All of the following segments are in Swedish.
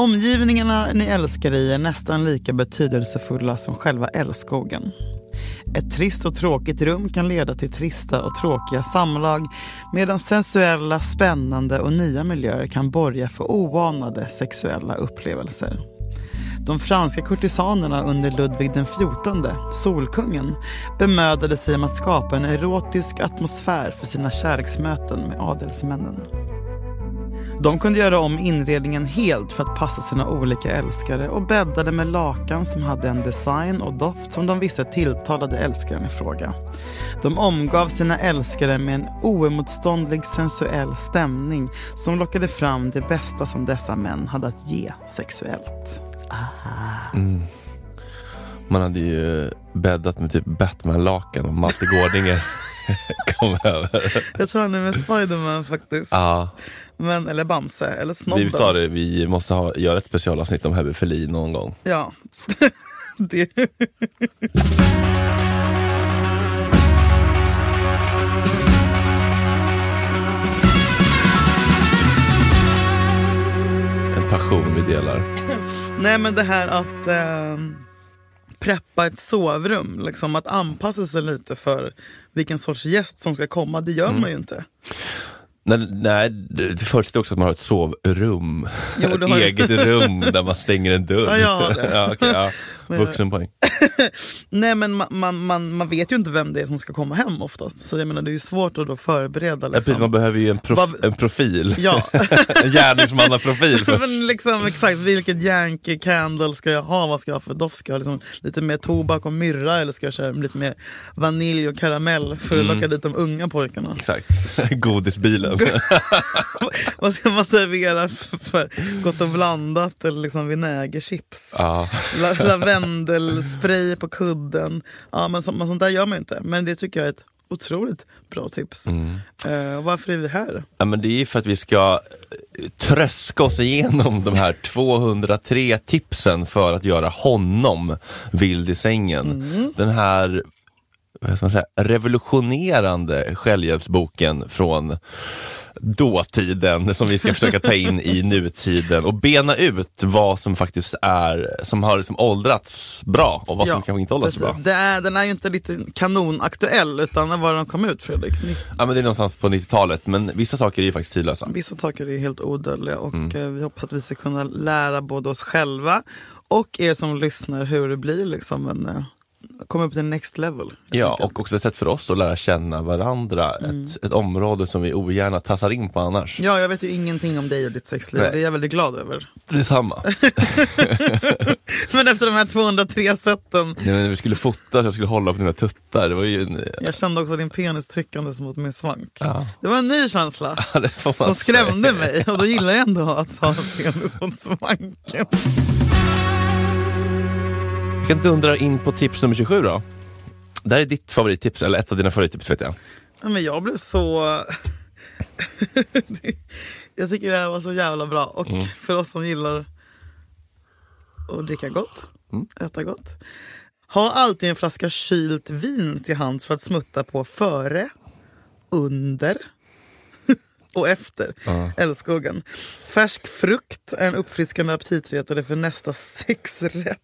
Omgivningarna ni älskar i är nästan lika betydelsefulla som själva älskogen. Ett trist och tråkigt rum kan leda till trista och tråkiga samlag medan sensuella, spännande och nya miljöer kan borga för oanade sexuella upplevelser. De franska kurtisanerna under Ludvig XIV, Solkungen, bemödade sig om att skapa en erotisk atmosfär för sina kärleksmöten med adelsmännen. De kunde göra om inredningen helt för att passa sina olika älskare och bäddade med lakan som hade en design och doft som de visste tilltalade älskaren i fråga. De omgav sina älskare med en oemotståndlig sensuell stämning som lockade fram det bästa som dessa män hade att ge sexuellt. Mm. Man hade ju bäddat med typ Batman-lakan och Malte Gårdinger kom över. Jag tror han är med Spiderman faktiskt. Ja, Men, eller Bamse, eller Snobben. vi sa det, vi måste ha, göra ett specialavsnitt om hebefili någon gång. Ja. det. En passion vi delar. Nej men det här att eh, preppa ett sovrum, liksom att anpassa sig lite för vilken sorts gäst som ska komma, det gör Mm. man ju inte. Nej, nej, det förutsätter också att man har ett sovrum. Jo, ett eget rum där man stänger en dörr. Ja, det. ja, okej, ja. Vuxenpoäng. Nej men man, man, man, man vet ju inte vem det är som ska komma hem oftast. Så jag menar det är ju svårt att då förbereda. Ja, precis, Liksom. man behöver ju en, prof- Vad- en profil. Ja. en gärningsmannaprofil. Men liksom, exakt, vilket Yankee Candle ska jag ha? Vad ska jag ha för doft? Ska jag ha liksom lite mer tobak och myrra eller ska jag köra lite mer vanilj och karamell för att Mm. locka dit de unga pojkarna? Exakt, godisbilen. Vad ska man servera för, för gott och blandat eller liksom vinägerchips? ja. La, lavendelspray på kudden. Ja, men, så, men sånt där gör man ju inte. Men det tycker jag är ett otroligt bra tips. Mm. Eh, varför är vi här? ja, men det är för att vi ska eh, tröska oss igenom de här 203 tipsen för att göra honom vild i sängen. Mm. Den här säga, revolutionerande självhjälpsboken från dåtiden som vi ska försöka ta in i nutiden och bena ut vad som faktiskt är, som har liksom åldrats bra och vad som kanske inte åldras så bra. Det är, den är ju inte lite kanonaktuell utan när var den kom ut Fredrik? Ja men det är någonstans på 90-talet men vissa saker är ju faktiskt tidlösa. Vissa saker är helt odödliga och Mm. eh, vi hoppas att vi ska kunna lära både oss själva och er som lyssnar hur det blir liksom en, eh, komma upp till next level. Ja, och också ett sätt för oss att lära känna varandra. Mm. Ett, ett område som vi ogärna tassar in på annars. Ja, jag vet ju ingenting om dig och ditt sexliv. Nej. Det är jag väldigt glad över. Detsamma. Men efter de här 203 sätten, Nej, men vi skulle fota så jag skulle hålla på dina tuttar. Det var ju en... jag kände också din penis tryckandes mot min svank. Ja, Det var en ny känsla som säga. skrämde mig och då gillar jag ändå att ha en penis mot svanken. Vi kan dundra in på tips nummer 27 då. Det här är ditt favorittips, eller ett av dina favorittips vet jag. Ja, Men jag blev så... jag tycker det här var så jävla bra. Och Mm. för oss som gillar att dricka gott, Mm. äta gott. Ha alltid en flaska kylt vin till hands för att smutta på före, under och efter älskogen. Färsk frukt är en uppfriskande aptitretare för nästa sexrätt.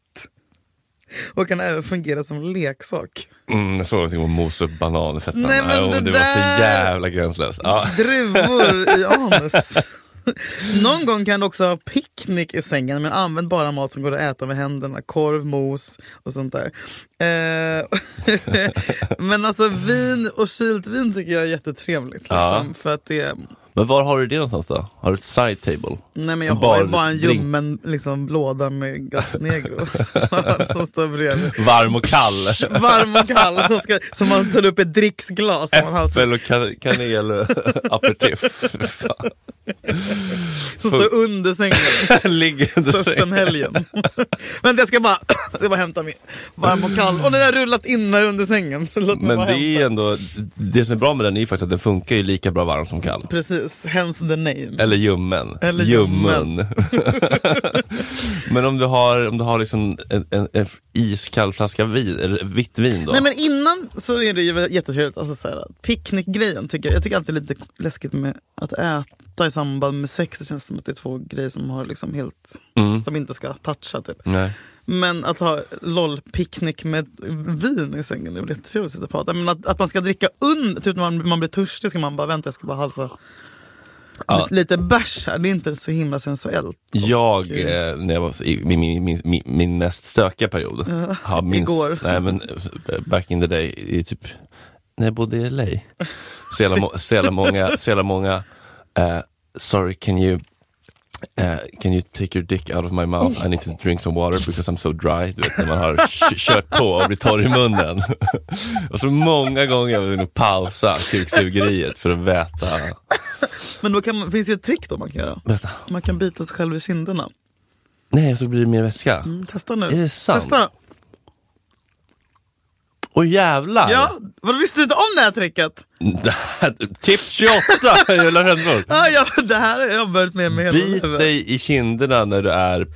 Och kan även fungera som leksak. Mm, jag såg någonting om mosa upp banan och sätta Nej, men det det var så jävla gränslöst. Ja. Druvor i anus. Någon gång kan du också ha picknick i sängen men använd bara mat som går att äta med händerna. Korv, mos och sånt där. Eh, men alltså vin och kylt vin tycker jag är jättetrevligt. Liksom, Ja. För att det, Men var har du det någonstans då? Har du ett side table? nej men jag En har ju bar- bara en ljummen liksom, låda med Gato Negro som står bredvid. Varm och kall? Varm och kall som, ska, som man tar upp ett dricksglas. Som, man har, Äppel och kan- kanel aperitif. Som står under sängen. Ligger under Så- sängen. sen helgen. Men jag ska bara, jag ska bara hämta min varm och kall. Och den har rullat in här under sängen. Men det är ändå, det som är bra med den är ju faktiskt att den funkar ju lika bra varm som kall. Precis, hence the name. Eller ljummen. Eller ljummen. Men om du har, om du har liksom en, en, en iskall flaska vin, eller vitt vin då? Nej men innan så är det ju jättetrevligt, alltså så här, picknickgrejen tycker jag, jag tycker alltid det är lite läskigt med att äta samband med sex, det känns som att det är två grejer som har liksom helt, Mm. som inte ska toucha typ. Nej. Men att ha LOL-picknick med vin i sängen, det är väl jättetrevligt att sitta och prata. Men att, att man ska dricka under, typ när man, man blir törstig ska man bara vänta, jag ska bara halsa Ja. lite, bärs här, det är inte så himla sensuellt. Jag, Och, eh, eh, när jag var i min, min, min, min, mest stökiga period, Ja, har minst, igår. nej men eh, back in the day, i typ, när jag bodde i LA, så jävla, så jävla många, så jävla många eh, sorry can you eh, can you take your dick out of my mouth? I need to drink some water because I'm so dry. Du vet när man har kört på och blir torr i munnen. och så många gånger har jag att pausa kuksugeriet för att väta. Men då kan finns ju ett trick då man kan göra. Vänta. Man kan bita sig själv i kinderna. Nej, så blir det mer vätska. Mm, testa nu. Är det sant? Testa. Åh jävlar! Ja, vad visste du inte om det här tricket? Det här- Tips 28, jävla rännor. Ah, ja, det här har jag börjat med med hela Bit dig i kinderna när du är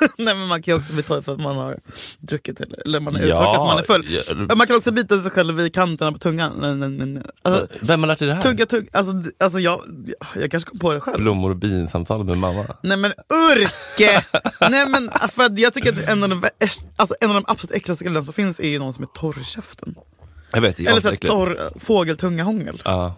Nej men man kan ju också bli torr för att man har druckit eller, eller man är Ja, uttråkad för att man är full. ja. Man kan också bita sig själv i kanterna på tungan. Alltså, Vem har lärt dig det här? tugga, tugga. Alltså, alltså jag, jag kanske kom på det själv. Blommor och bin-samtalet med mamma. Nej men Urke! nej men för att jag tycker att en av de, alltså, en av de absolut äckligaste grejerna som finns är ju någon som är torr i käften. Jag vet, jag Eller så här, torr fågeltungahångel. Ja.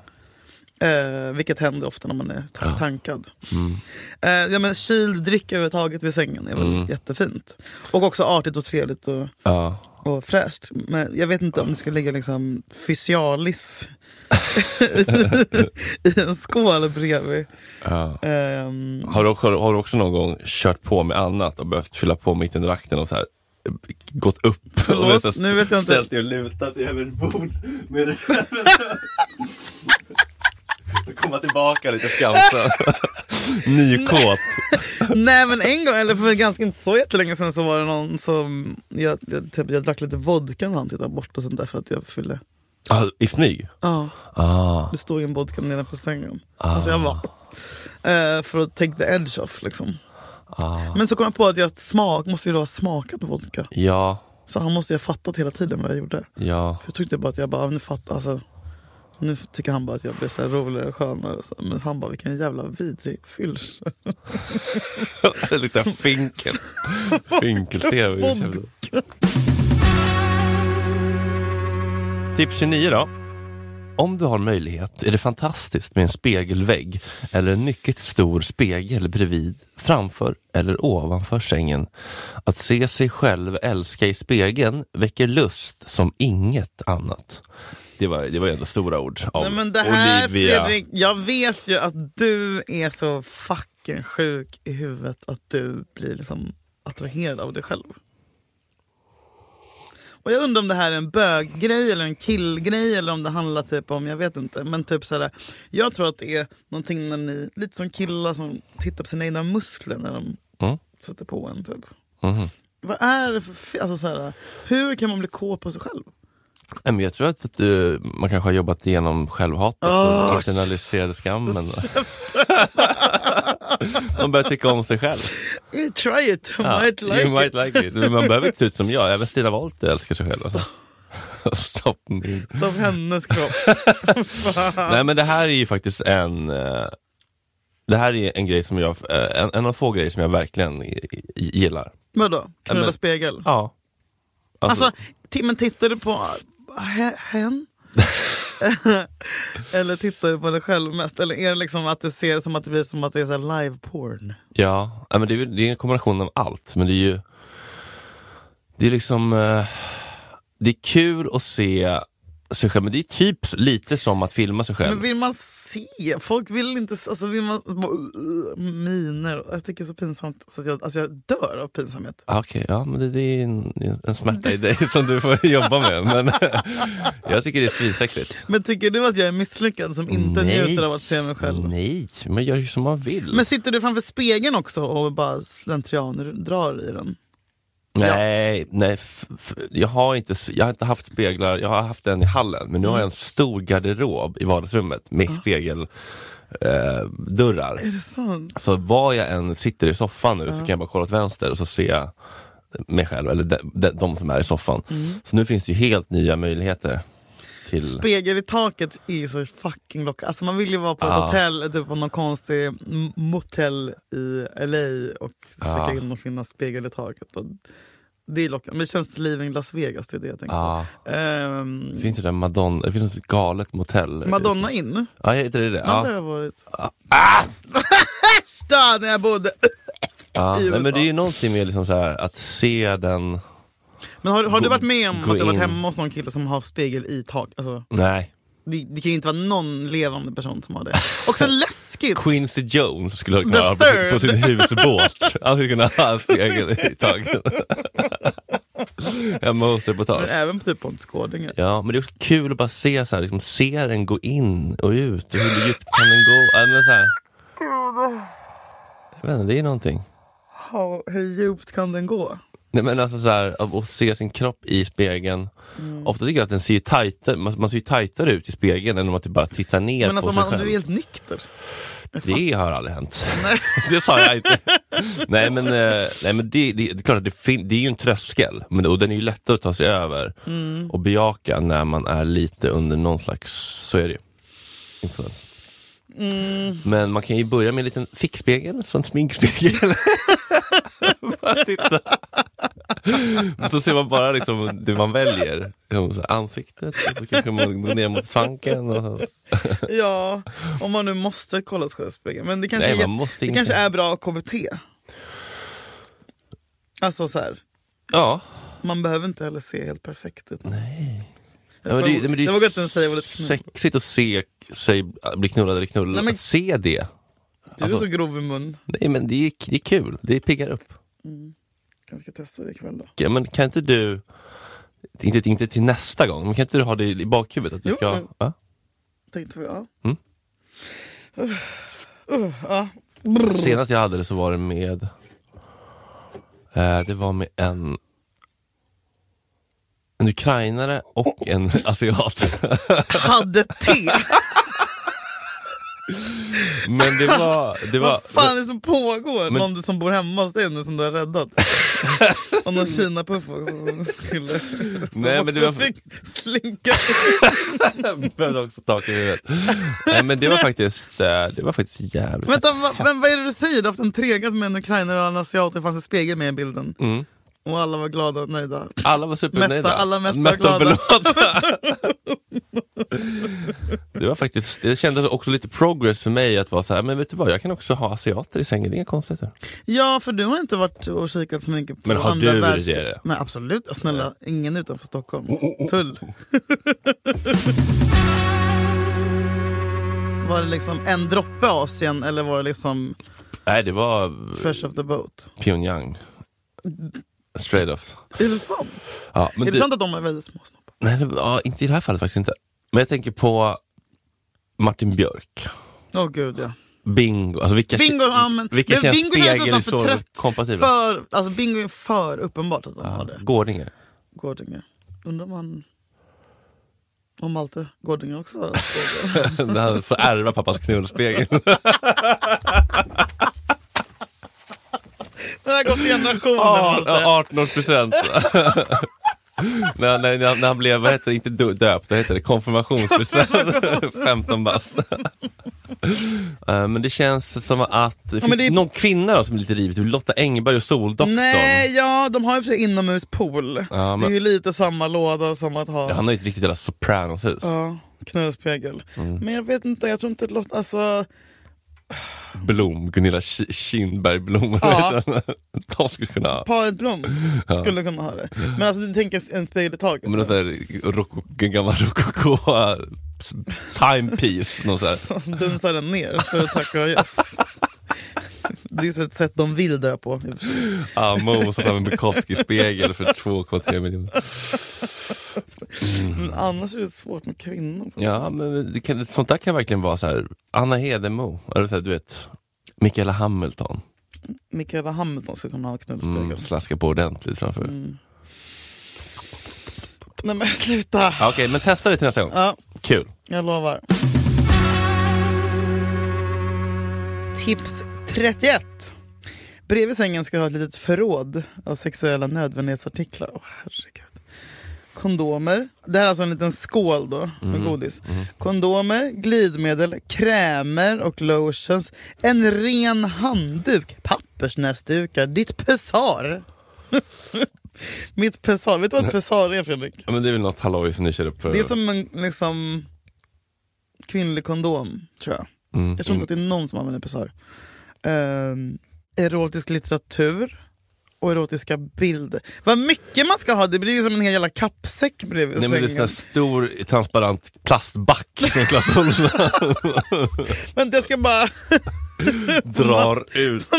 Eh, vilket händer ofta när man är ta- tankad. Mm. Eh, ja, men kyld dryck överhuvudtaget vid sängen är väl Mm. jättefint. Och också artigt och trevligt och, Ja. och fräscht. Men jag vet inte om det ska ligga liksom fysialis i en skål bredvid. Ja. Ehm, Har, du, också- har du också någon gång kört på med annat och behövt fylla på mitt under akten och så här eh, gått upp Förlåt, och här nu vet jag inte. ställt dig och lutat dig över ett bord med röven. Komma tillbaka lite skamsen. Nykåt. Nej men en gång, eller för ganska inte så jättelänge sedan så var det någon som, jag, jag, typ, jag drack lite vodka när han tittade bort och sånt där för att jag fyllde. Ah, I smyg? Ja, Ah. det stod en vodka nedanför sängen. Ah. Alltså jag var. Eh, för att take the edge off liksom. Ah. Men så kom jag på att jag smak, måste ju då ha smakat vodka. Ja, Så han måste ju ha fattat hela tiden vad jag gjorde. ja. För jag tyckte bara att jag bara, nu fattar alltså. Nu tycker han bara att jag blir så här roligare och skönare. och Så. Men han bara, vilken jävla vidrig fylls. Det luktar finkel. Finkel-tv. Tips 29 då. Om du har möjlighet är det fantastiskt med en spegelvägg eller en mycket stor spegel bredvid, framför eller ovanför sängen. Att se sig själv älska i spegeln väcker lust som inget annat. Det var, det var ändå stora ord av Nej men det här Olivia. Fredrik, jag vet ju att du är så fucking sjuk i huvudet att du blir liksom attraherad av dig själv. Och jag undrar om det här är en böggrej eller en killgrej eller om det handlar typ om, jag vet inte. Men typ såhär, jag tror att det är någonting när ni, lite som killar som tittar på sina egna muskler när de Mm. sätter på en typ. Mhm. Vad är det för alltså såhär, hur kan man bli kåt på sig själv? Nej, men jag tror att, att du, man kanske har jobbat igenom självhatet Åh, och internaliserade skammen. man börjar tycka om sig själv. You try it, you Ja, might like you it. might like it. Man behöver inte se ut som jag, även Stina Wollter älskar sig själv. Alltså. Stopp. Av hennes kropp. Nej men det här är ju faktiskt en eh, Det här är en grej som jag, eh, en, en av få grejer som jag verkligen gillar. Vadå? Knulla men- spegel? Ja. Alltså, ti- men tittar du på hen? Eller tittar du på dig själv mest? Eller är det liksom att du ser som att det blir som att det är så live porn? Ja, men det är, det är en kombination av allt. Men det är ju Det är liksom eh, Det är kul att se sig själv, men det är typ lite som att filma sig själv. Men vill man se? Folk vill inte... s- Alltså vill man... uh, Miner. Jag tycker det är så pinsamt så att jag, alltså jag dör av pinsamhet. Ah, Okej, ja men det, det är en, en smärta i dig som du får jobba med. Men jag tycker det är svinsexigt. Men tycker du att jag är misslyckad som inte Nej. njuter av att se mig själv? Nej, man gör ju som man vill. Men sitter du framför spegeln också och bara slentrian drar i den? Nej, nej f- f- jag, har inte, jag har inte haft speglar, jag har haft en i hallen, men nu har jag en stor garderob i vardagsrummet med spegeldörrar. Eh. Är det sant? så var jag än sitter i soffan nu så kan jag bara kolla åt vänster och så ser jag mig själv, eller de, de, de som är i soffan. Så nu finns det ju helt nya möjligheter till... Spegel i taket är så fucking lockande. Alltså man vill ju vara på ett hotell, typ på någon konstig motell i LA och Ja. checka in och finna spegel i taket. Och det är lockande. Men det känns living Las Vegas, det är det jag tänker Ja, på. Det finns ju där Madonna, det finns något galet motell. Madonna in? Ja, heter det det? Ja. det har varit. Ah! Där när jag bodde. Ja. i Nej, men USA. det är ju någonting med liksom så här, att se den... Men har, har du varit med om att du varit in. hemma hos någon kille som har spegel i tak? Alltså, Nej. det, det kan ju inte vara någon levande person som har det. Också läskigt! Quincy Jones skulle kunna The ha på, sin- på sin husbåt. Han skulle kunna ha en spegel i taget. Hemma hos Men reportage. även på typ Pontus Gårdinger. Ja, men det är också kul att bara se så här, liksom, se den gå in och ut. Och hur djupt kan den gå? Ja, men så här, jag vet inte, det är någonting. Ja, hur djupt kan den gå? Nej, men alltså så här, att se sin kropp i spegeln. Mm. Ofta tycker jag att den ser tajtare, man, man ser tajtare ut i spegeln än om man typ bara tittar ner Men på alltså sig man, om själv. du är helt nykter. Det har aldrig hänt. Nej. det sa jag inte. nej men, eh, nej, men det, det, det är klart att det, fin- det är ju en tröskel, men, och den är ju lättare att ta sig över Mm. och bejaka när man är lite under någon slags, så är det ju. Influens. Mm. Men man kan ju börja med en liten fickspegel, som en sminkspegel. Bara titta. Så ser man bara liksom det man väljer. Liksom Ansiktet, och så kanske man går ner mot svanken. Och... Ja, om man nu måste kolla sig själv i spegeln. Men det kanske, Nej, är, det inte. kanske är bra KBT. Alltså så här, Ja, man behöver inte heller se helt perfekt ut. nej. Ja, men det, men det är vågar inte ens säga ordet knull. sexigt att se sig bli knullad eller knullad. Nej, men- Att se det. Du är alltså- så grov i mun. Nej men det är, det är kul, det piggar upp. Kanske ska testa det ikväll då. Ja, men kan inte du, inte, inte till nästa gång, men kan inte du ha det i bakhuvudet? Att du Jo, ska, men- ja? Tänkte vi, ja. Mm. Uh, uh, ja. Senast jag hade det så var det med, eh, det var med en en ukrainare och en asiat. Hade te! Men det var, det var Vad fan är det som pågår? Men- Någon som bor hemma hos dig nu som du har räddat? Och någon kinapuff också som skulle... Som Nej, men det var- fick slinka behövde också tak i huvudet. Nej men det var faktiskt, eh, det var faktiskt jävligt Vänta, va, men vad är det du säger? Du har haft en tregat med en ukrainare och en asiat, det fanns en spegel med i bilden. Mm. Och alla var glada och nöjda. Alla var supernöjda. Mätta, alla mätta, och glada. belåtna. det var faktiskt, det kändes också lite progress för mig att vara så här, men vet du vad, jag kan också ha asiater i sängen, det är inga konstigheter. Ja, för du har inte varit och kikat så mycket på Men har andra du världskrig. det? Nej absolut, snälla, ingen utanför Stockholm. Tull. var det liksom en droppe Asien eller var det liksom Nej det var fresh off the boat? Pyongyang. Straight off. Är det sant? Ja, men är det det, sant att de är väldigt små snoppar? Nej, det, ja, inte i det här fallet faktiskt inte. Men jag tänker på Martin Björk. Åh gud ja. Bingo, alltså vilka, Bingo, ja, men, vilka men känns bingo känns för så trött. kompatibla? För, alltså bingo är för uppenbart att har Ja, det. Gårdinge. Gårdinge. Undrar om han... Om Malte Gårdinge också har. När han får ärva pappas knullspegel. Det har gått i generationer Ja, Malte. 18-årspresent. när, när, när, han blev, vad heter det, inte dö- döpt, vad heter det, konfirmationspresent. 15 bast. Eh, Men det känns som att, men det någon kvinna då som är lite rivigt, Lotta Engberg och Soldoktorn. Nej, ja de har ju för sig inomhuspool. Ja, Det är men, ju lite samma låda som att ha ja, han har ju ett riktigt jävla Sopranos-hus. ja, knullspegel. Mm. Men jag vet inte, jag tror inte låter... Alltså, Blom, Gunilla Ki- Kindberg Blom. Ja. De skulle kunna ha. paret Blom skulle kunna ha det. Men alltså du tänker en spegel i taket? Men någon sån här gammal rokoko timepiece. Dunsar den ner för att tacka och yes. Det är ett sätt de vill dö på. i och som fram en Bukowski-spegel för 2,3 miljoner. Men annars är det svårt med kvinnor. Ja, men kan, sånt där kan verkligen vara så här. Anna Hedemo, eller så här, du vet, Mikaela Hamilton. Mikaela Hamilton skulle kunna ha knullspegel. Mm, slaska på ordentligt framför. Mm. Nej men sluta! Okej, men testa det till nästa gång. Ja, Kul. jag lovar. Tips 31. Bredvid sängen ska du ha ett litet förråd av sexuella nödvändighetsartiklar. Åh herregud. kondomer. Det här är alltså en liten skål då med godis. Kondomer, glidmedel, krämer och lotions. En ren handduk, pappersnäsdukar, ditt pessar. Mitt pessar, vet du vad ett pessar är Fredrik? Ja, men det är väl något halloj som ni kör upp för. Det är som en liksom, kvinnlig kondom, tror jag. Mm, Jag tror inte att det är någon som använder pessar. Ehm, erotisk litteratur och erotiska bilder. Vad mycket man ska ha, det blir ju som en hel jävla kappsäck bredvid Nej, men det är en sängen. stor plastback plastback från Clas. Men jag ska bara drar ut.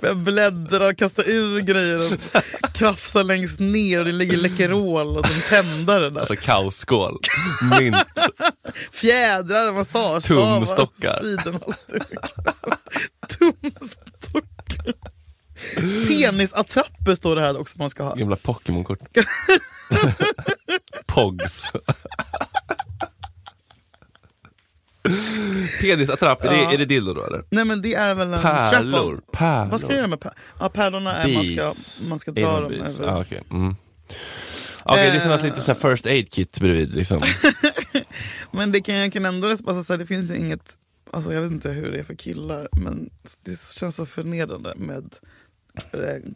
börja bläddra och kasta ur grejer och krafsa längst ner och det ligger Läkerol och som tändare där. Alltså kaosskål, mynt, Fjädrar, massagestavar, Tumstockar. sidenhalsduk. Tumstockar. Penisattrapper står det här också man ska ha. gamla Pokémon-kort. Pogs. Penisattrapp, är, det, är det dildo då eller? Nej men det är väl en Pärlor. Pärlor. Vad ska jag göra med pärlorna? Ja, pärlorna är man ska, man ska dra dem över. Ah, Okej, mm. Okej, det är som ett litet så first aid kit bredvid. Liksom. Men det kan, jag kan ändå, alltså, så här, det finns ju inget, alltså, jag vet inte hur det är för killar, men det känns så förnedrande med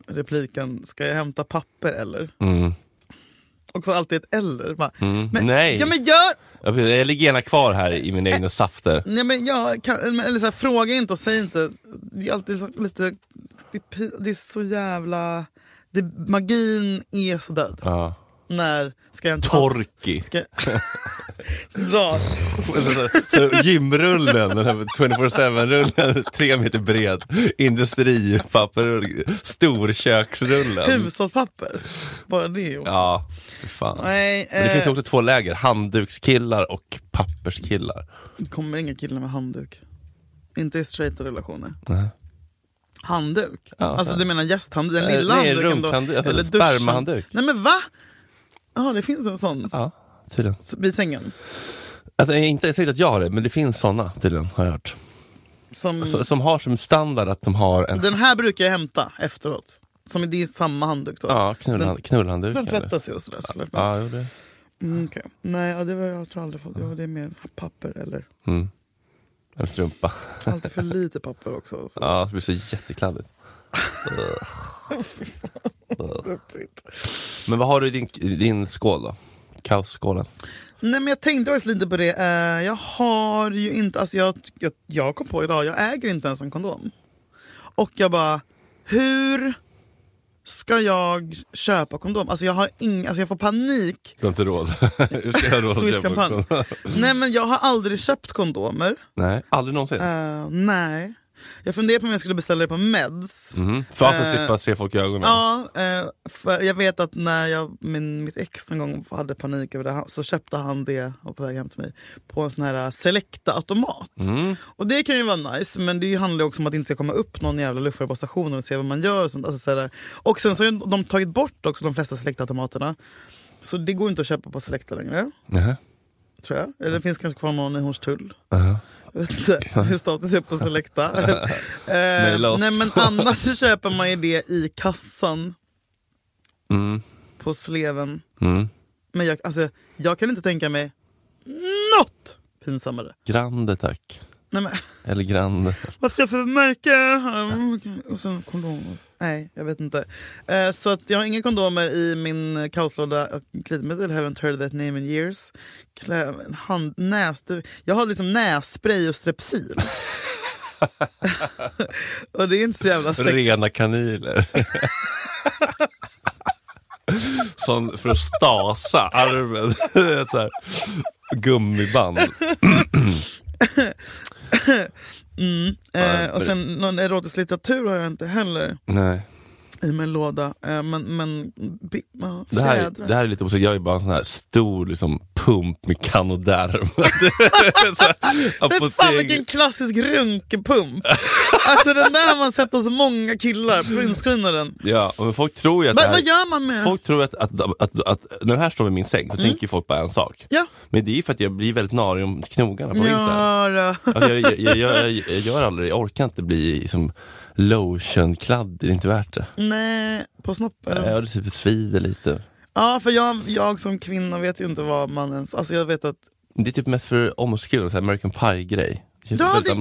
repliken, ska jag hämta papper eller? Mm. Också alltid ett eller. Bara, Mm. men, Nej, Ja men gör! Jag, ligger gärna kvar här i mina egna safter. Nej, men jag kan, eller så här, fråga inte och säg inte. Det är alltid så, lite, det, det är så jävla, det, magin är så död. Ja. När ska jag hämta Torki. Ska jag, dra. Gymrullen, den här 24-7-rullen, tre meter bred, industripapperrull, storköksrullen. Hushållspapper. Bara det också. Ja, fan. Nej, Men det finns eh, också två läger, handdukskillar och papperskillar. det kommer inga killar med handduk. Inte i straighta relationer. Nej. Handduk? Ja, alltså så. du menar gästhandduk? Den Eh, lilla nej, handduken då? rumphandduk, alltså Eller spermahandduk. Nej men va? Ja det finns en sån Ja, tydligen. vid sängen. Alltså, jag är inte säkert att jag har det, men det finns såna tydligen, har jag hört. Som, Så, som har som standard att de har en Den här brukar jag hämta efteråt. Som det är samma handduk då. ja, knullhand, knullhandduk. den tvättas ju och sådär såklart. Ja, jo, det. Mm, okej. Nej ja, det var jag tror aldrig fått. Ja, det är mer papper eller Mm. En strumpa. alltid för lite papper också. Så. Ja, det blir så jättekladdigt. Men vad har du i din, din skål då? Kaosskålen? Nej men jag tänkte faktiskt lite på det. Eh, jag har ju inte, alltså jag, jag, jag kom på idag, jag äger inte ens en kondom. Och jag bara, hur ska jag köpa kondom? Alltså jag har ing, alltså jag får panik. Du har inte råd? Hur ska jag ha råd att köpa Swish-kampanj. kondom? Nej men jag har aldrig köpt kondomer. Nej, aldrig någonsin? Eh, nej. Jag funderar på om jag skulle beställa det på Meds. Mhm. För att eh, slippa se folk i ögonen? Ja, eh, för jag vet att när jag, min, mitt ex en gång hade panik över det så köpte han det och på väg hem till mig på en sån här eh, Selecta-automat. Mm. Och det kan ju vara nice, men det handlar ju också om att det inte ska komma upp någon jävla luffare på stationen och se vad man gör. Och, sånt. Alltså, så och sen så har de tagit bort också de flesta Selecta-automaterna. Så det går inte att köpa på Selecta längre, Nähä. tror jag. Eller det finns kanske kvar någon i Hornstull. Jag vet inte hur status är på Selecta. eh, nej men annars så köper man ju det i kassan Mm. på sleven. Mm. Men jag, alltså, jag kan inte tänka mig något pinsammare. Grande tack. Nej, men, Eller grande. vad ska jag för märke? Och sen kondomer. Nej, jag vet inte. Eh, så att jag har inga kondomer i min kaoslåda. Och Glidmedel haven't heard that name in years. Klä, hand, näs, jag har liksom nässpray och strepsil. och det är inte så jävla sex. Rena kanyler. Sån för att stasa armen. Gummiband. Mm. Eh, och sen någon erotisk litteratur har jag inte heller Nej. I min låda. Eh, men men ja, Det här, det här är lite osäkert, jag är bara en sån här stor liksom, pump med kanoderm. Men fan vilken klassisk runkepump! alltså den där har man sett hos många killar, printscreenar den. Ja, men folk tror ju att, det här, vad gör man med? folk tror att, att, att, att, att när den här står vid min säng så tänker folk bara en sak. Ja. Men det är ju för att jag blir väldigt narig om knogarna på vintern. Ja. Alltså, jag, jag, jag, jag, jag gör aldrig, jag orkar inte bli liksom, lotionkladd, det är inte värt det. Nej, på snoppen. Ja, det typ svider lite. Ja, för jag, jag som kvinna vet ju inte vad man ens... Alltså jag vet att... Det är typ mest för här American Pie-grej. Det Ja, det, ja,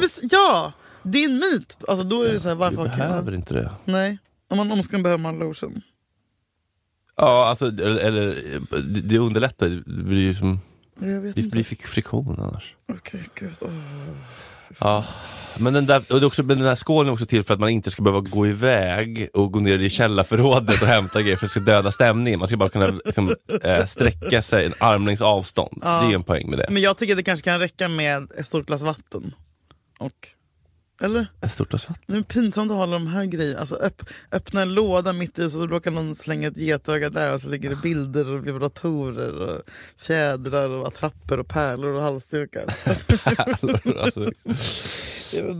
det, ja, det är en myt. Alltså då är det så här, varför Du behöver inte det. Nej, om man omskuren behöver man lotion. Ja, alltså, eller, det, det underlättar. Det blir ju som, det blir frik- friktion annars. Okej, gud. åh. Ja, men den, där, och också, men den här skålen är också till för att man inte ska behöva gå iväg och gå ner i källarförrådet och hämta grejer för att det ska döda stämningen. Man ska bara kunna liksom, eh, sträcka sig en armlängds avstånd. Ja. Det är en poäng med det. Men jag tycker det kanske kan räcka med ett stort glas vatten. Och... Eller? Ett stort glas vatten. Det är pinsamt att ha de här grejerna. Alltså öpp, öppna en låda mitt i så råkar någon slänga ett getöga där och så ligger det bilder och vibratorer och fjädrar och attrapper och pärlor och halsdukar. alltså,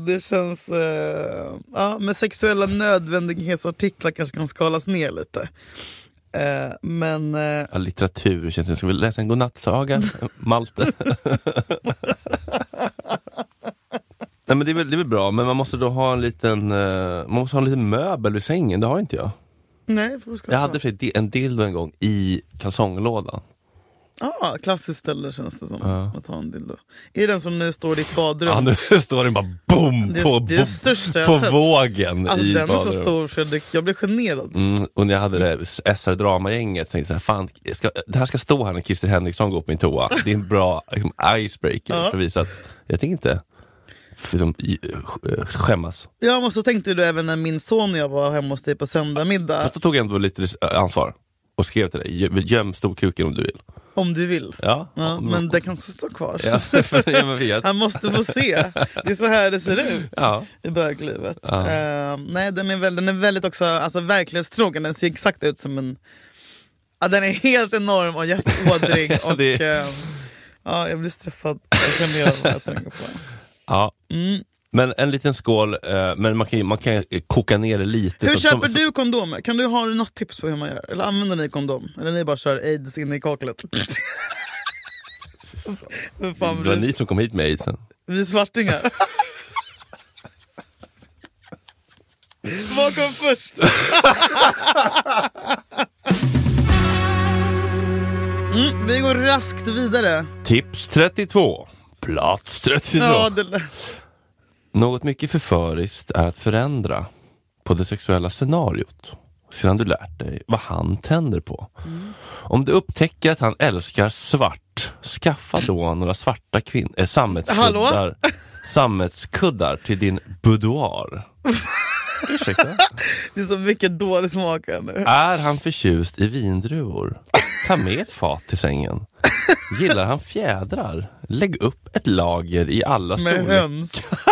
det känns... Eh, ja, men sexuella nödvändighetsartiklar kanske kan skalas ner lite. Eh, men... Eh, ja, litteratur känns det. Ska vi läsa en godnattsaga? Malte? Nej, men det, är väl, det är väl bra, men man måste då ha en liten, eh, man måste ha en liten möbel vid sängen. Det har inte jag. nej, vad ska Jag hade för sig en dildo en gång i kalsonglådan. ah, Klassiskt ställe känns det som. Ja. Att ha en dildo. Är den som nu står i ditt badrum? Ja, nu står den bara boom Det- på, det är det största jag på, sett. vågen Alltså, i den är så stor Fredrik, jag blir generad. Mm, och när jag hade det SR Drama-gänget tänkte jag så här, fan, ska, det här ska stå här när Christer Henriksson går på min toa. Det är en bra liksom, icebreaker Ja. för att visa att jag tänker inte liksom, sk- skämmas. Ja, men så tänkte du även när min son och jag var hemma hos dig på söndagsmiddag. Fast då tog jag ändå lite res- ansvar och skrev till dig, "Gö- göm storkuken om du vill. Om du vill. Ja, Ja, men det kan också stå kvar. Ja. Han måste få se. Det är så här det ser ut Ja. i böglivet. Ja. Eh, nej, den är, väl, den är väldigt också alltså, verklighetstrogen. Den ser exakt ut som en... Ja, den är helt enorm och jätteådrig. och, Det- eh, ja, jag blir stressad. Jag känner igen vad jag tänker på. Ja. Mm. Men en liten skål, eh, men man kan, man kan koka ner det lite. Hur så- köper som, du kondomer? Kan du ha något tips på hur man gör? Eller använder ni kondom? Eller ni bara kör aids in i kaklet? Det var ni som kom hit med aidsen. Vi svartingar. Vad kom först? Mm, vi går raskt vidare. Tips 32. Plats 32. Ja, det, Något mycket förföriskt är att förändra på det sexuella scenariot sedan du lärt dig vad han tänder på. Om du upptäcker att han älskar svart, skaffa då några svarta kvin- äh, sammetskuddar, sammetskuddar till din boudoir. Ursäkta? det är så mycket dålig smak här nu. Är han förtjust i vindruvor? Ta med ett fat till sängen. Gillar han fjädrar? Lägg upp ett lager i alla Med storlekar. höns.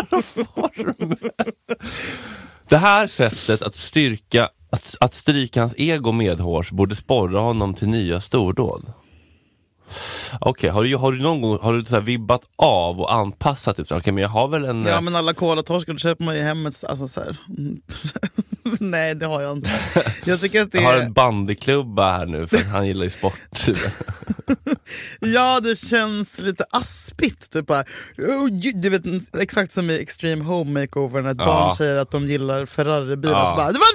Det här sättet att, styrka, att, att stryka hans ego medhårs borde sporra honom till nya stordåd. Okej, har, du, har du någon gång har du så här vibbat av och anpassat? Typ, Okej, men jag har väl en... Ja eh, men alla kolatorskar, köper man ju hemmet. Alltså, så här. Mm. Nej det har jag inte. Jag tycker att det jag har en bandyklubba här nu för han gillar ju sport. Ja, det känns lite aspigt. Typ bara, oh, du vet, exakt som i Extreme Home Makeover när ett Ja. barn säger att de gillar Ferraribilar. Ja. Så bara, det var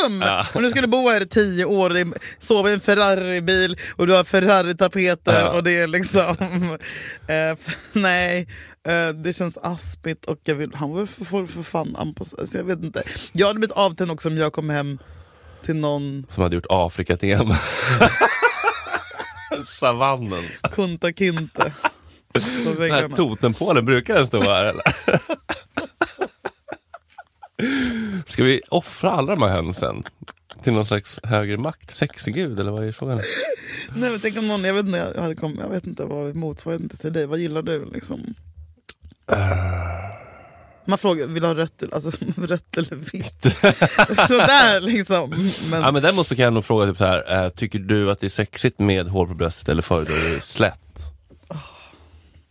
Ferrari-rum! Ja. Och nu ska du bo här i tio år, sova i en Ferrari-bil och du har Ferrari-tapeter Ja. och det är liksom... eh, nej, eh, det känns aspigt och jag vill, han vill för, för, för fan anpassa sig. Jag vet inte. Jag hade blivit avtänd också om jag kom hem till någon Som hade gjort Afrika-tema. Savannen. Kunta Kinte Den här totempålen, brukar den stå här eller? Ska vi offra alla de här hönsen? Till någon slags högre makt? Sexgud eller vad är frågan? Nej men tänk om någon, jag vet inte, jag, hade kommit, jag vet inte vad motsvarigheten till dig, vad gillar du liksom? Man frågar, vill du ha rött, alltså, rött eller vitt? Sådär liksom. Men, Ja, men däremot så kan jag nog fråga typ så här, eh, tycker du att det är sexigt med hår på bröstet eller föredrar du slätt?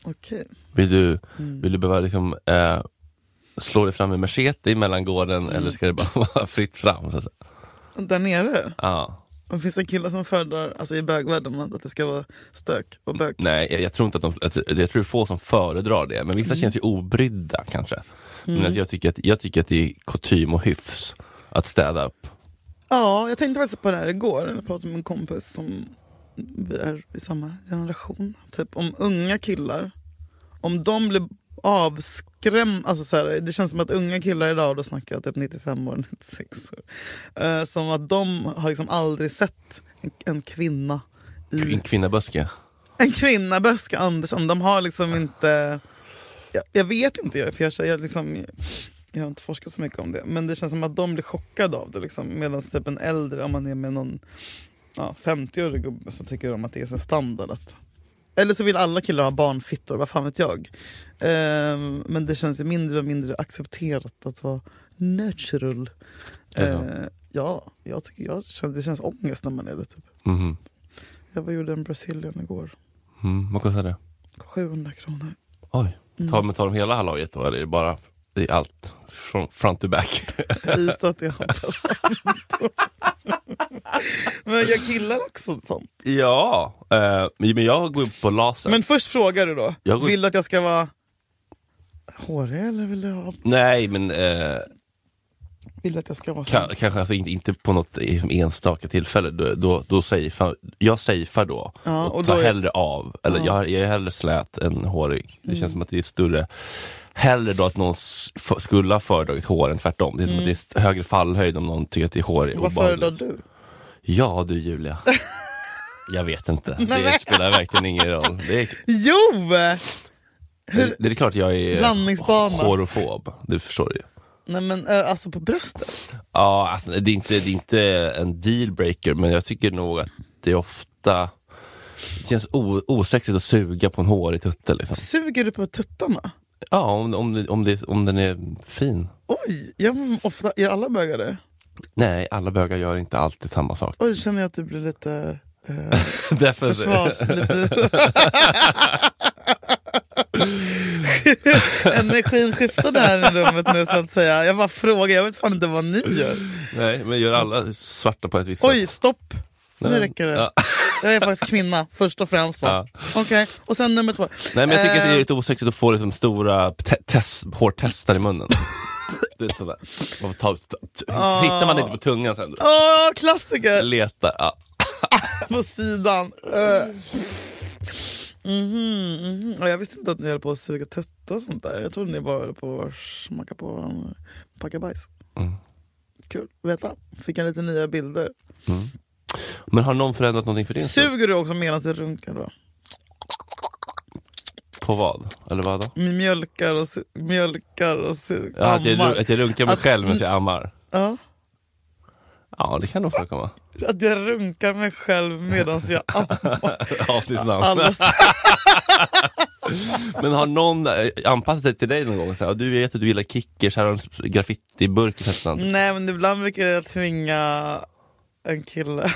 okej. Vill du, Mm. vill du behöva liksom, eh, slå dig fram med machete i mellangården Mm. eller ska det bara vara fritt fram? Så? Där nere, Ja. det finns en killar som föredrar, alltså i bögvärlden, att det ska vara stök och bök. Nej, jag, jag tror inte att de, alltså, jag tror det är få som föredrar det, men vissa känns ju obrydda kanske. Men att jag, tycker att, jag tycker att det är kutym och hyfs att städa upp. Ja, jag tänkte faktiskt på det här igår. Jag pratade med en kompis som vi är i samma generation. Typ om unga killar, om de blir avskrämda. Alltså så här, det känns som att unga killar idag, då snackar jag typ 95 år, 96 år. Eh, som att de har liksom aldrig sett en, en kvinna i... En kvinnaböske. En kvinna, Böske Andersson, de har liksom inte... Jag, jag vet inte, för jag, jag, liksom, jag har inte forskat så mycket om det. Men det känns som att de blir chockade av det. Liksom. Medan typ en äldre, om man är med någon ja, 50-årig gubbe så tycker de att det är så standard. Att, eller så vill alla killar ha barnfittor, vad fan vet jag. Ehm, men det känns ju mindre och mindre accepterat att vara natural. Ehm, ja, jag tycker jag, känner- det känns ångest när man är det. Typ. Mhm. Jag var gjorde en Brazilian igår. Mm, vad kostar det? 700 kronor. Oj. Tar, men tar de hela hallojit då eller är det bara i allt? Från front to back? Till Haparanda. Men jag killar också sånt. ja, eh, men jag går upp på laser. Men först frågar du då. Jag går- Vill du att jag ska vara hårig eller vill du, ha, Nej men eh, vill du att jag ska vara ka, sån? kanske alltså inte, inte på något liksom, enstaka tillfälle. Då, då, då safear, jag safear då Ja, och, och tar är- hellre av. Eller Ja. jag, jag är hellre slät än hårig. Det Mm. känns som att det är större Hellre då att någon skulle ha föredragit hår än tvärtom. Det är som att det är högre fallhöjd om någon tycker att det är hår är Mm. Vad föredrar du? Ja du Julia. Jag vet inte. Det spelar verkligen ingen roll. Det är, Jo! det, det är klart jag är Blandningsbana. horofob. Du förstår ju. Nej men alltså på bröstet. Ja, alltså, det, är inte, det är inte en dealbreaker, men jag tycker nog att det är ofta det känns o, osexigt att suga på en hårig tutte. Liksom. Suger du på tuttarna? Ja, om, om, det- om, det, om den är fin. Oj, jag, ofta, är alla bögar det? Nej, alla bögar gör inte alltid samma sak. Oj, känner jag att du blir lite eh, Därför, försvars... lite... Energin skiftade här i rummet nu så att säga. Jag bara frågar, jag vet fan inte vad ni gör. Nej, men gör alla svarta på ett visst Oj, sätt? stopp! Nu Nej. räcker det. Ja. Jag är faktiskt kvinna, först och främst. Va? Okej, och sen nummer två. Nej, men jag tycker att det är Eh, lite osexigt att få liksom stora te- test, hårtestar i munnen. Du vet sådär. Man får ta, ta, Ah. hittar man inte på tungan sen? Åh, klassiker! Letar. Ja. På sidan. Uh. Mhm, mhm. Ja, jag visste inte att ni höll på att suga tuttar och sånt där. Jag trodde ni bara höll på att smacka på varandra. Packa bajs. Mm. Kul, veta. Fick jag lite nya bilder. Men har någon förändrat någonting för din? Suger du också medan du runkar då? På vad? Eller vad då? Mjölkar och, mjölkar och. Ja, att, jag, Ammar. att jag runkar mig Att- själv medan jag ammar? Ja. Ja, det kan nog förekomma. Att jag runkar mig själv medan jag ammar. Avsnittsnamn. Alla Men har någon eh, anpassat sig till dig någon gång? Så här, du vet att du gillar kickers, här har en graffitiburk. Nej men ibland brukar jag tvinga en kille.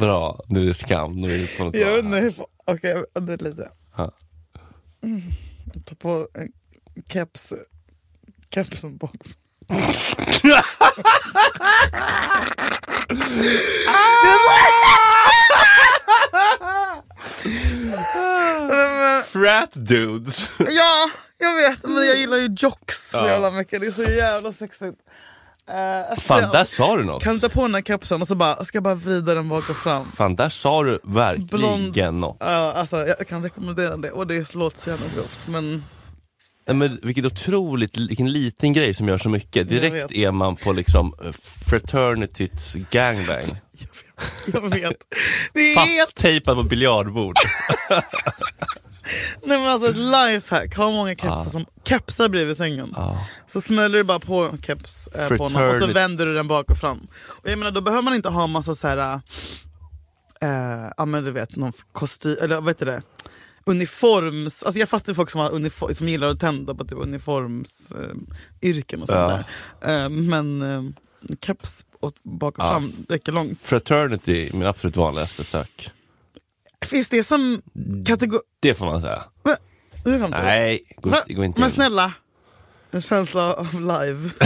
Bra, nu är det skam. Nu är det på något Jag vet inte Okej, vänta lite. Mm. Ta på en keps. Kepsen bak. Frat dudes! Ja, jag vet. Men jag gillar ju jocks så jävla mycket. Det är så jävla sexigt. Uh, Fan, där sa du något. Kan du ta på den här kepsen och så bara, jag ska bara vrida den bak och fram. Fan, där sa du verkligen Blond. något. Ja, alltså, jag kan rekommendera det och det låter så jävla grovt men Men vilket otroligt, vilken liten grej som gör så mycket. Jag Direkt vet. är man på liksom eh, fraternityts gangbang. jag vet. Är helt... Fasttejpad på biljardbord. Nej men alltså ett lifehack, ha många kepsar Ja. som kepsar bredvid sängen. Ja. Så smäller du bara på en keps eh, på honom och så vänder du den bak och fram. Och jag menar då behöver man inte ha massa så här. Eh, ja men du vet någon kostym, eller vad heter det? Uniforms, alltså jag fattar folk som, har uniform, som gillar att tända på typ uniformsyrken eh, och sånt Ja. där. Eh, men eh, keps bak och Ja. fram räcker långt. Fraternity, min absolut vanligaste sök. Finns det som kategori... Det får man säga. Nej, gå, Va? gå inte Men in. snälla, en känsla av live.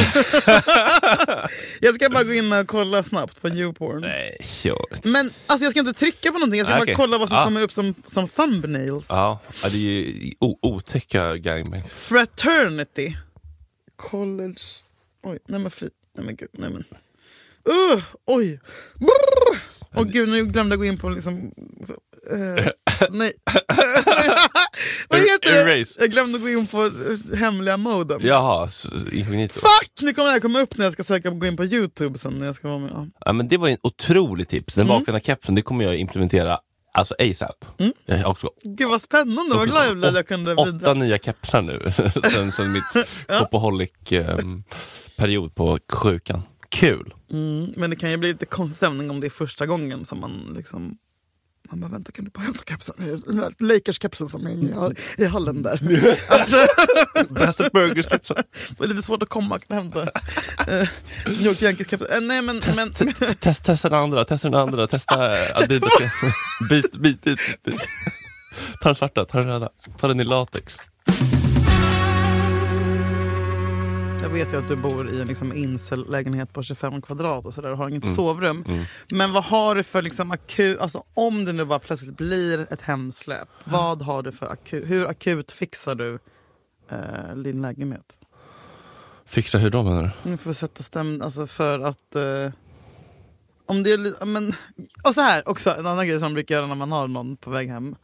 jag ska bara gå in och kolla snabbt på YouPorn. Nej, inte. Men alltså jag ska inte trycka på någonting, jag ska Ah, bara okej. kolla vad som Ah. kommer upp som, som thumbnails. Ja, ja, det är ju otäcka gangbang. Fraternity. College... Oj, nej men fy. Nej men gud, nej men. Uh, oj! Brrr. Åh gud, nu glömde jag gå in på liksom... eh, nej. Vad heter det? Erase. Jag glömde gå in på eh, hemliga moden. Jaha, inkognito. Fuck! Nu kommer det här komma upp när jag ska söka gå in på Youtube sen när jag ska vara med. Ja. Ja, men det var en otrolig tips. Den vakna kepsen, det kommer jag implementera alltså ASAP. Jag har också Gud vad spännande, vad glad jag blev jag kunde åtta bidra. nya kepsar nu sen, sen mitt shopaholic-period på sjukan. Kul! Mm, men det kan ju bli lite konstig stämning om det är första gången som man liksom man bara, vänta kan du bara hämta kepsen? Lakers-kepsen som hänger i hall- i hallen där. alltså, Bästa burgers-kepsen. det är lite svårt att komma och hämta uh, New York Yankees-kepsen. Eh, nej men, men, men Test, testa den andra, testa den andra, testa Adidas. bit, bit, bit, bit. Ta den svarta, ta den röda, ta den i latex. Jag vet ju att du bor i en liksom incel-lägenhet på 25 kvadrat och sådär och har inget sovrum. Mm. Men vad har du för liksom akut, alltså om det nu bara plötsligt blir ett hemsläp, vad har du för akut, hur akut fixar du eh, din lägenhet? Fixa hur då menar du? Mm, För att sätta stäm... Alltså för att... Eh, om det är men, Och så här också, en annan grej som man brukar göra när man har någon på väg hem.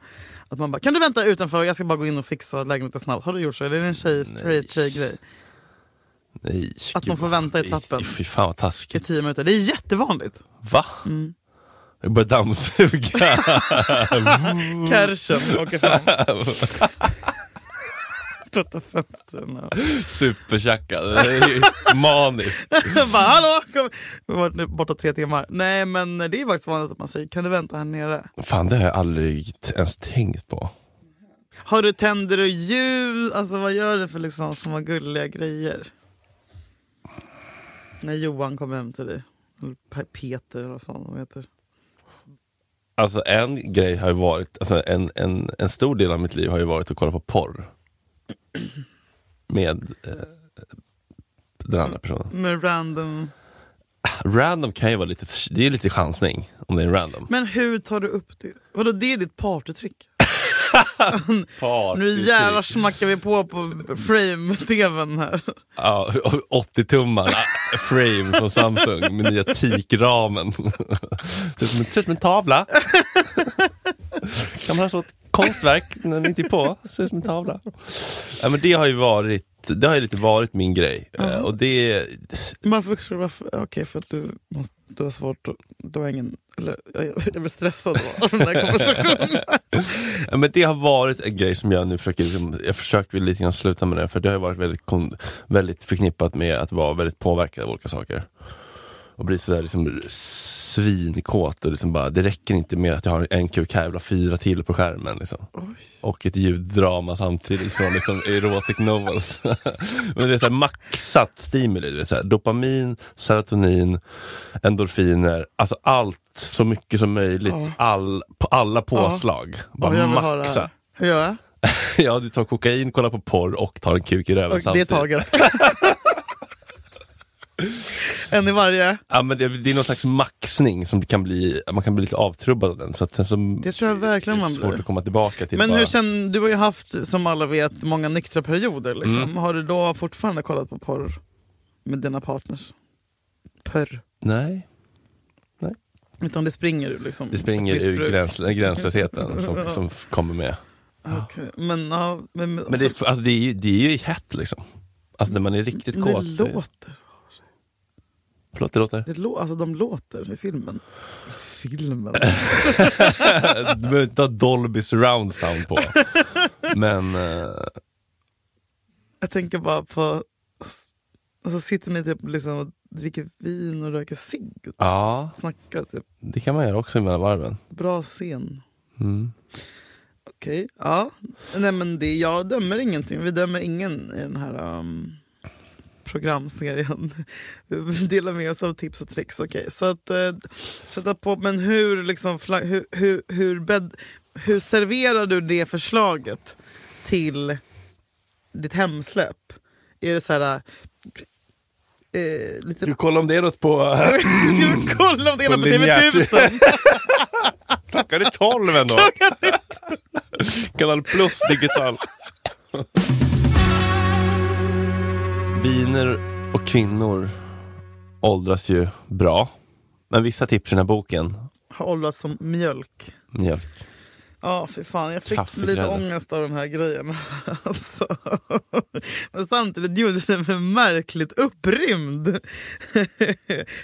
Att man bara, kan du vänta utanför? Jag ska bara gå in och fixa lägenheten snabbt. Har du gjort så? Eller är det en tjej, straight tjej-grej? Nej, Att gud, man får vänta i trappen. Fy fan vad I taskigt. tio minuter. Det är jättevanligt. Va? Mm. Jag börjar dammsuga. Kärchen åker fram. Putta fönstren. och- Supertjackad. Maniskt. bara, hallå! Kom. Vi har varit borta tre timmar. Nej men det är faktiskt vanligt att man säger, kan du vänta här nere? Fan det har jag aldrig ens tänkt på. Har du tänder och jul? Alltså vad gör du för liksom små gulliga grejer? När Johan kommer hem till dig. Eller Pe- Peter eller vad fan de heter. Alltså en grej har ju varit, alltså en, en, en stor del av mitt liv har ju varit att kolla på porr. Med eh, den andra personen. Med random... Random kan ju vara lite, det är lite chansning om det är random. Men hur tar du upp det? Vadå det är ditt partytrick? Nu jävlar smackar vi på på frame-tvn här. Ja, 80 tummar frame från Samsung med nya teakramen. Ser ut som en- tavla. Kan man ha så ett konstverk när den inte är på? Ser ut som en tavla. Ja, men det har ju varit det har ju lite varit min grej. Eh, Och det, Varför? varför? Okej, för att du, måste, du har svårt att... Du har ingen... Eller, jag, jag blir stressad av den här konversationen. ja, men det har varit en grej som jag nu försöker, liksom, jag försöker lite grann sluta med det, för det har varit väldigt, väldigt förknippat med att vara väldigt påverkad av olika saker. Och bli sådär liksom svinkåt och liksom bara, det räcker inte med att jag har en kuk här, jag vill ha fyra till på skärmen. Liksom. Och ett ljuddrama samtidigt från liksom erotic novels. Men det är så här maxat stimuli, det är så här, dopamin, serotonin, endorfiner, alltså allt så mycket som möjligt, all, på alla påslag. Bara vill ha det maxa. Hur gör jag? Ja, du tar kokain, kollar på porr och tar en kuk i röven Och det är samtidigt. taget. en i varje. Ja, men det, det är någon slags maxning som kan bli, man kan bli lite avtrubbad av den. Så att sen så Det tror jag verkligen det är man svårt blir. att komma tillbaka till. Men bara, hur sen, du har ju haft, som alla vet, många nyktra perioder. Liksom. Mm. Har du då fortfarande kollat på porr med dina partners? Porr. Nej, Utan det springer ur liksom. det springer ur gräns, gränslösheten som, som kommer med. Okej, Men, ja, men, Men det är, alltså, det är ju, det är ju hett liksom. Alltså när man är riktigt det kåt. så- låter. Förlåt, det låter? Det lå, alltså de låter i filmen. Filmen? Du behöver inte ha Dolby surround sound på. Men eh, Jag tänker bara på... Alltså sitter ni typ liksom och dricker vin och röker cigg och ja, snackar typ. det kan man göra också mellan varven. Bra scen. Mm. Okej, ja. Nej men det, jag dömer ingenting. Vi dömer ingen i den här um, programserien. Delar med oss av tips och tricks. Okej, så att uh, sätta på. Men hur liksom, hur, hur, hur, bed, hur serverar du det förslaget till ditt hemsläpp? Är det så här... Uh, lite Du kollar om det är något på... Ska vi kolla om det är På något på linjärt. TV1000? Klockan är tolv ändå. Kanal plus digital. Viner och kvinnor åldras ju bra. Men vissa tips i den här boken, Har åldrats som mjölk. mjölk. Ja, för fan. Jag fick Kaffegrädde. lite ångest av de här grejerna. Alltså. Men samtidigt gjorde det mig märkligt upprymd.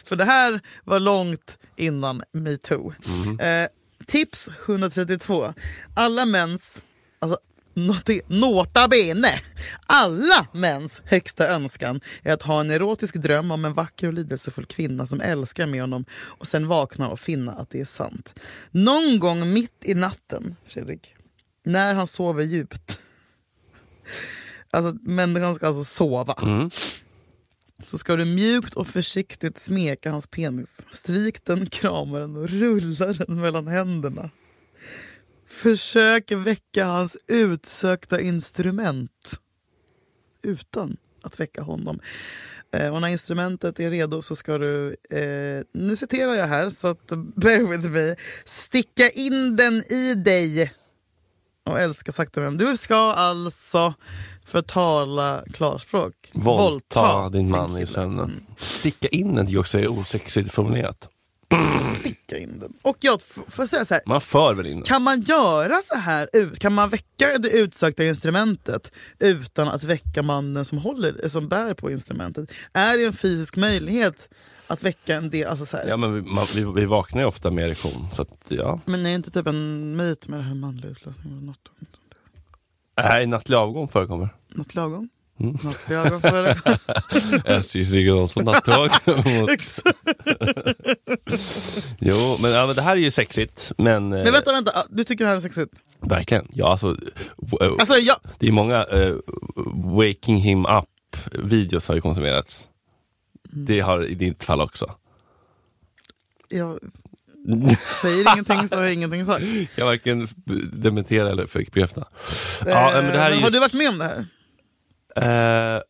för det här var långt innan metoo. Eh, tips 132. Alla mäns, alltså nota bene, alla mäns högsta önskan är att ha en erotisk dröm om en vacker och lidelsefull kvinna som älskar med honom och sen vakna och finna att det är sant. Någon gång mitt i natten, Fredrik, när han sover djupt. Alltså människan ska alltså sova. Mm. Så ska du mjukt och försiktigt smeka hans penis. Stryk den, krama den och rulla den mellan händerna. Försök väcka hans utsökta instrument utan att väcka honom. Eh, och när instrumentet är redo så ska du, eh, nu citerar jag här så att bear with me, sticka in den i dig och älska sakta men Du ska alltså, för att tala klarspråk, Våldta din en man i sömnen. Sticka in den också är osexigt formulerat. Sticka in den. Och jag får säga så här, Man för väl in den? Kan man göra så här? Kan man väcka det utsökta instrumentet utan att väcka mannen som, håller, som bär på instrumentet? Är det en fysisk möjlighet att väcka en del? Alltså så här, Ja men vi, man, vi, vi vaknar ju ofta med erektion. Så att, ja. Men är det inte typ en myt med det här eller Något, Nej, nattlig avgång förekommer. något lagom? Mm. Något lagom för det? SJs regionalfond nattåg. mot-. jo, men, ja, men det här är ju sexigt. Men, eh, Men vänta, vänta. Du tycker det här är sexigt? verkligen. Ja, alltså, eh, Alltså, jag, det är många eh, waking him up videos har ju konsumerats. Mm. Det har i ditt fall också. jag säger ingenting så har jag ingenting sagt. Jag varken dementera eller bekräfta. Ja, men det här är Eh, ju Har du varit med om det här? Eh,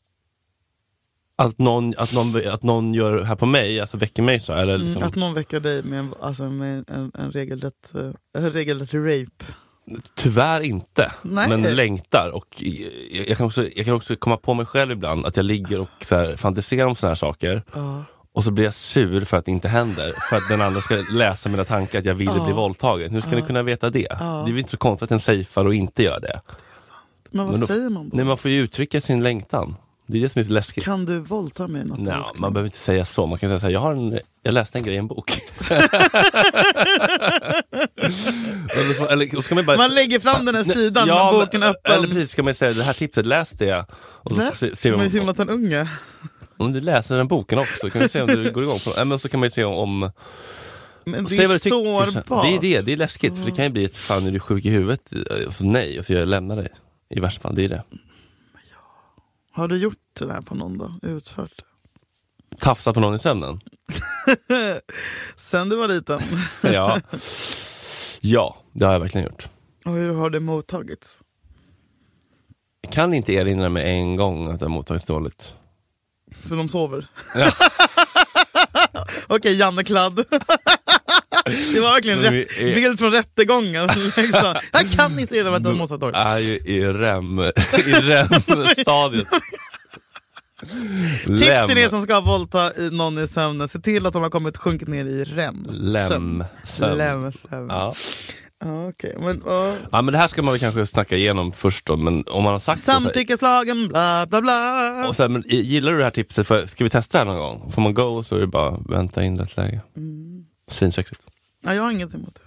att, någon, att, någon, att någon gör det här på mig, alltså väcker mig så? Eller liksom, Mm, att någon väcker dig med, en, alltså med en, en regelrätt, uh, regelrätt rape. Tyvärr inte, Nej. men längtar. Och jag, jag, kan också, jag kan också komma på mig själv ibland att jag ligger och så här, fantiserar om såna här saker Ja. och så blir jag sur för att det inte händer. För att den andra ska läsa mina tankar att jag ville Ja. bli våldtagen. Hur ska ni kunna veta det? Ja. Det är väl inte så konstigt att en safear och inte gör det. Men vad Men då- säger man då? Nej, man får ju uttrycka sin längtan. Det är det som är så läskigt. Kan du våldta mig något Nej, älskling? man behöver inte säga så. Man kan säga så här, jag, har en, jag läste en grej i en bok. eller, så- eller så ska man bara Man lägger fram den här sidan med men- boken öppen. Eller precis, ska man säga det här tipset läste jag. Och så se, se om, Jonathan Unge. om du läser den boken också, kan vi se om du går igång på men så kan man se om... Men det är sårbart. Det är det, det är läskigt. För det kan ju bli ett fan är du sjuk i huvudet? Och så nej, och så jag lämnar dig. I värsta fall, det är det. Har du gjort det här på någon då? Utfört det? Tafsa på någon i sömnen? Sen du var liten? Ja. ja, det har jag verkligen gjort. Och hur har det mottagits? Jag kan inte erinra mig en gång att det har mottagits dåligt. För de sover? Ja. Okej, Janne Kladd. Det var verkligen rätt, är- bild från rättegången. liksom. Jag kan inte mig att de måste ha tagit. är ju i REM, REM-stadiet. Tips till er som ska våldta någon i sömnen, se till att de har kommit sjunkit ner i REM. Lem. Sömn. Lem. Lem. Ja. Okej. Men, ja. ja men det här ska man väl kanske snacka igenom först då, men om man har sagt Samtyckeslagen, bla bla bla. och sen, men, Gillar du det här tipset, för, ska vi testa det här någon gång? Får man go så är det bara vänta in rätt läge. Mm. Svinsexigt. Ja, jag har inget emot det.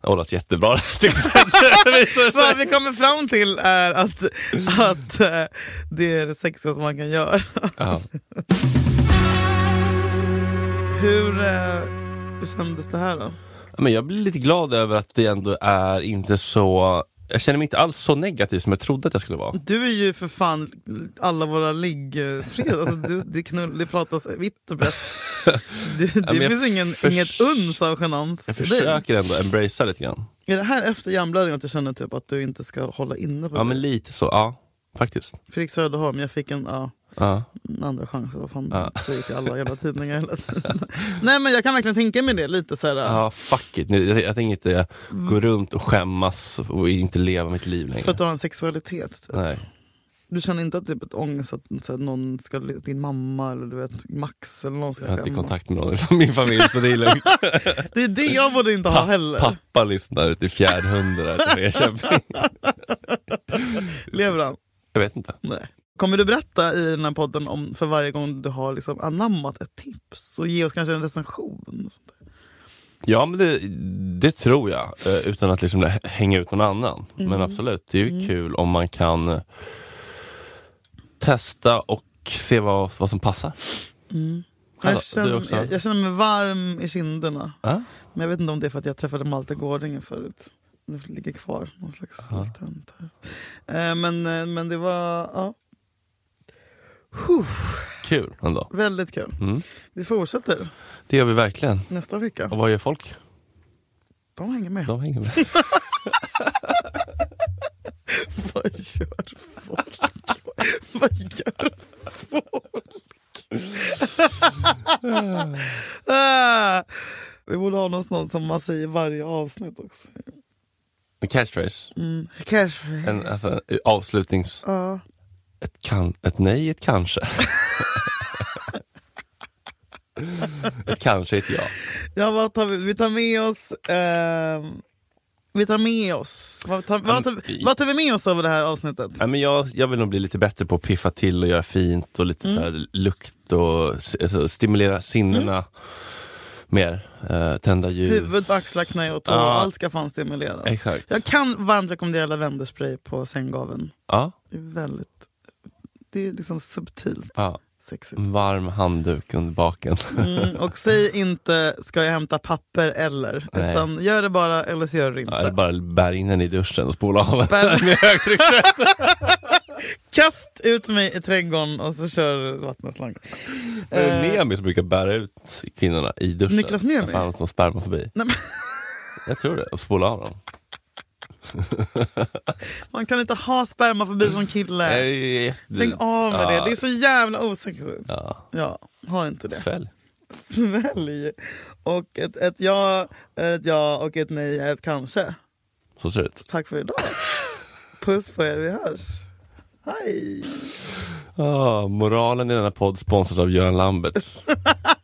Det har låtit jättebra. Vad vi kommer fram till är att, att eh, det är det sexigaste man kan göra. ja. Hur, eh, hur kändes det här då? Men jag blir lite glad över att det ändå är inte så jag känner mig inte alls så negativ som jag trodde att jag skulle vara. Du är ju för fan alla våra liggfred. Alltså, det, det, knull, det pratas vitt och brett. Det, det jag finns ingen, inget uns av genans Jag försöker ändå embracea lite grann. Är det här efter hjärnblödningen att du känner typ att du inte ska hålla inne på Ja det? men lite så, ja. Faktiskt. Fredrik Söderholm, jag fick en, ja, Ja. andra chans. Vad fan Ja. säger till alla jävla tidningar hela tiden. Nej men jag kan verkligen tänka mig det lite så här. Ja, fuck it. Nu, Jag, jag tänker inte gå runt och skämmas och inte leva mitt liv längre. För att du har en sexualitet. Typ. Nej. Du känner inte att typ ett ångest att, så att någon ska, din mamma eller du vet Max eller någon ska Jag har inte kontakt med någon i min familj så det är lugnt. Det är det jag borde inte ha heller. Pappa lyssnar till fjärdhundra till. Lever han? Jag vet inte. Nej. Kommer du berätta i den här podden om för varje gång du har liksom anammat ett tips och ge oss kanske en recension? och sånt där? Ja men det, det tror jag, eh, utan att liksom hänga ut någon annan. Mm. Men absolut, det är ju kul om man kan eh, testa och se vad, vad som passar. Jag, Hallå, du känner, jag, jag känner mig varm i kinderna. Ja? Men jag vet inte om det är för att jag träffade Malte Gårdinge förut. Det ligger kvar någon slags latent. Eh, men, men det var ja. Kul ändå. väldigt kul. Mm. Vi fortsätter Det gör vi verkligen. nästa vecka. Och vad gör folk? De hänger med. De hänger med. Vad gör folk? Vad gör folk? ah, vi borde ha något sånt som man säger i varje avsnitt också. En catchphrase. Mm. Kanske. En, alltså, en avslutnings... Ja. Ett, kan, ett nej, ett kanske. ett kanske, ett ja. Ja, vad tar vi? vi tar med oss... ehm, vi tar med oss... Vad tar, vad, tar, vi- vad tar vi med oss av det här avsnittet? Nej, men jag, jag vill nog bli lite bättre på att piffa till och göra fint och lite så här lukt och alltså, stimulera sinnena mer. Eh, tända ljus. Huvud, axlar, knä och tå. Ja. Allt ska fan stimuleras. Exakt. Jag kan varmt rekommendera lavendelspray på sänggaveln. Ja, Det är väldigt... Det är liksom subtilt ja. sexigt. Varm handduk under baken. Mm, och säg inte ska jag hämta papper eller. Nej. Utan gör det bara eller så gör det inte. Ja, eller bara bär in den i duschen och spola av Bär- med högtryckstvätt. Kast ut mig i trädgården och så kör det Eh, Nemi som brukar bära ut kvinnorna i duschen? Niklas Niemi? När fan som sperma förbi. Nej, men, Jag tror det, och spola av dem. man kan inte ha sperma förbi som kille. Nej, Lägg av med ja. det, det är så jävla osexigt. Ja, Ja, ha inte det. svälj. Svälj. Och ett, ett ja är ett ja och ett nej är ett kanske. Så ser det ut. Tack för idag. Puss på er, vi hörs. Hej! Ah, moralen i denna podd sponsras av Göran Lambert.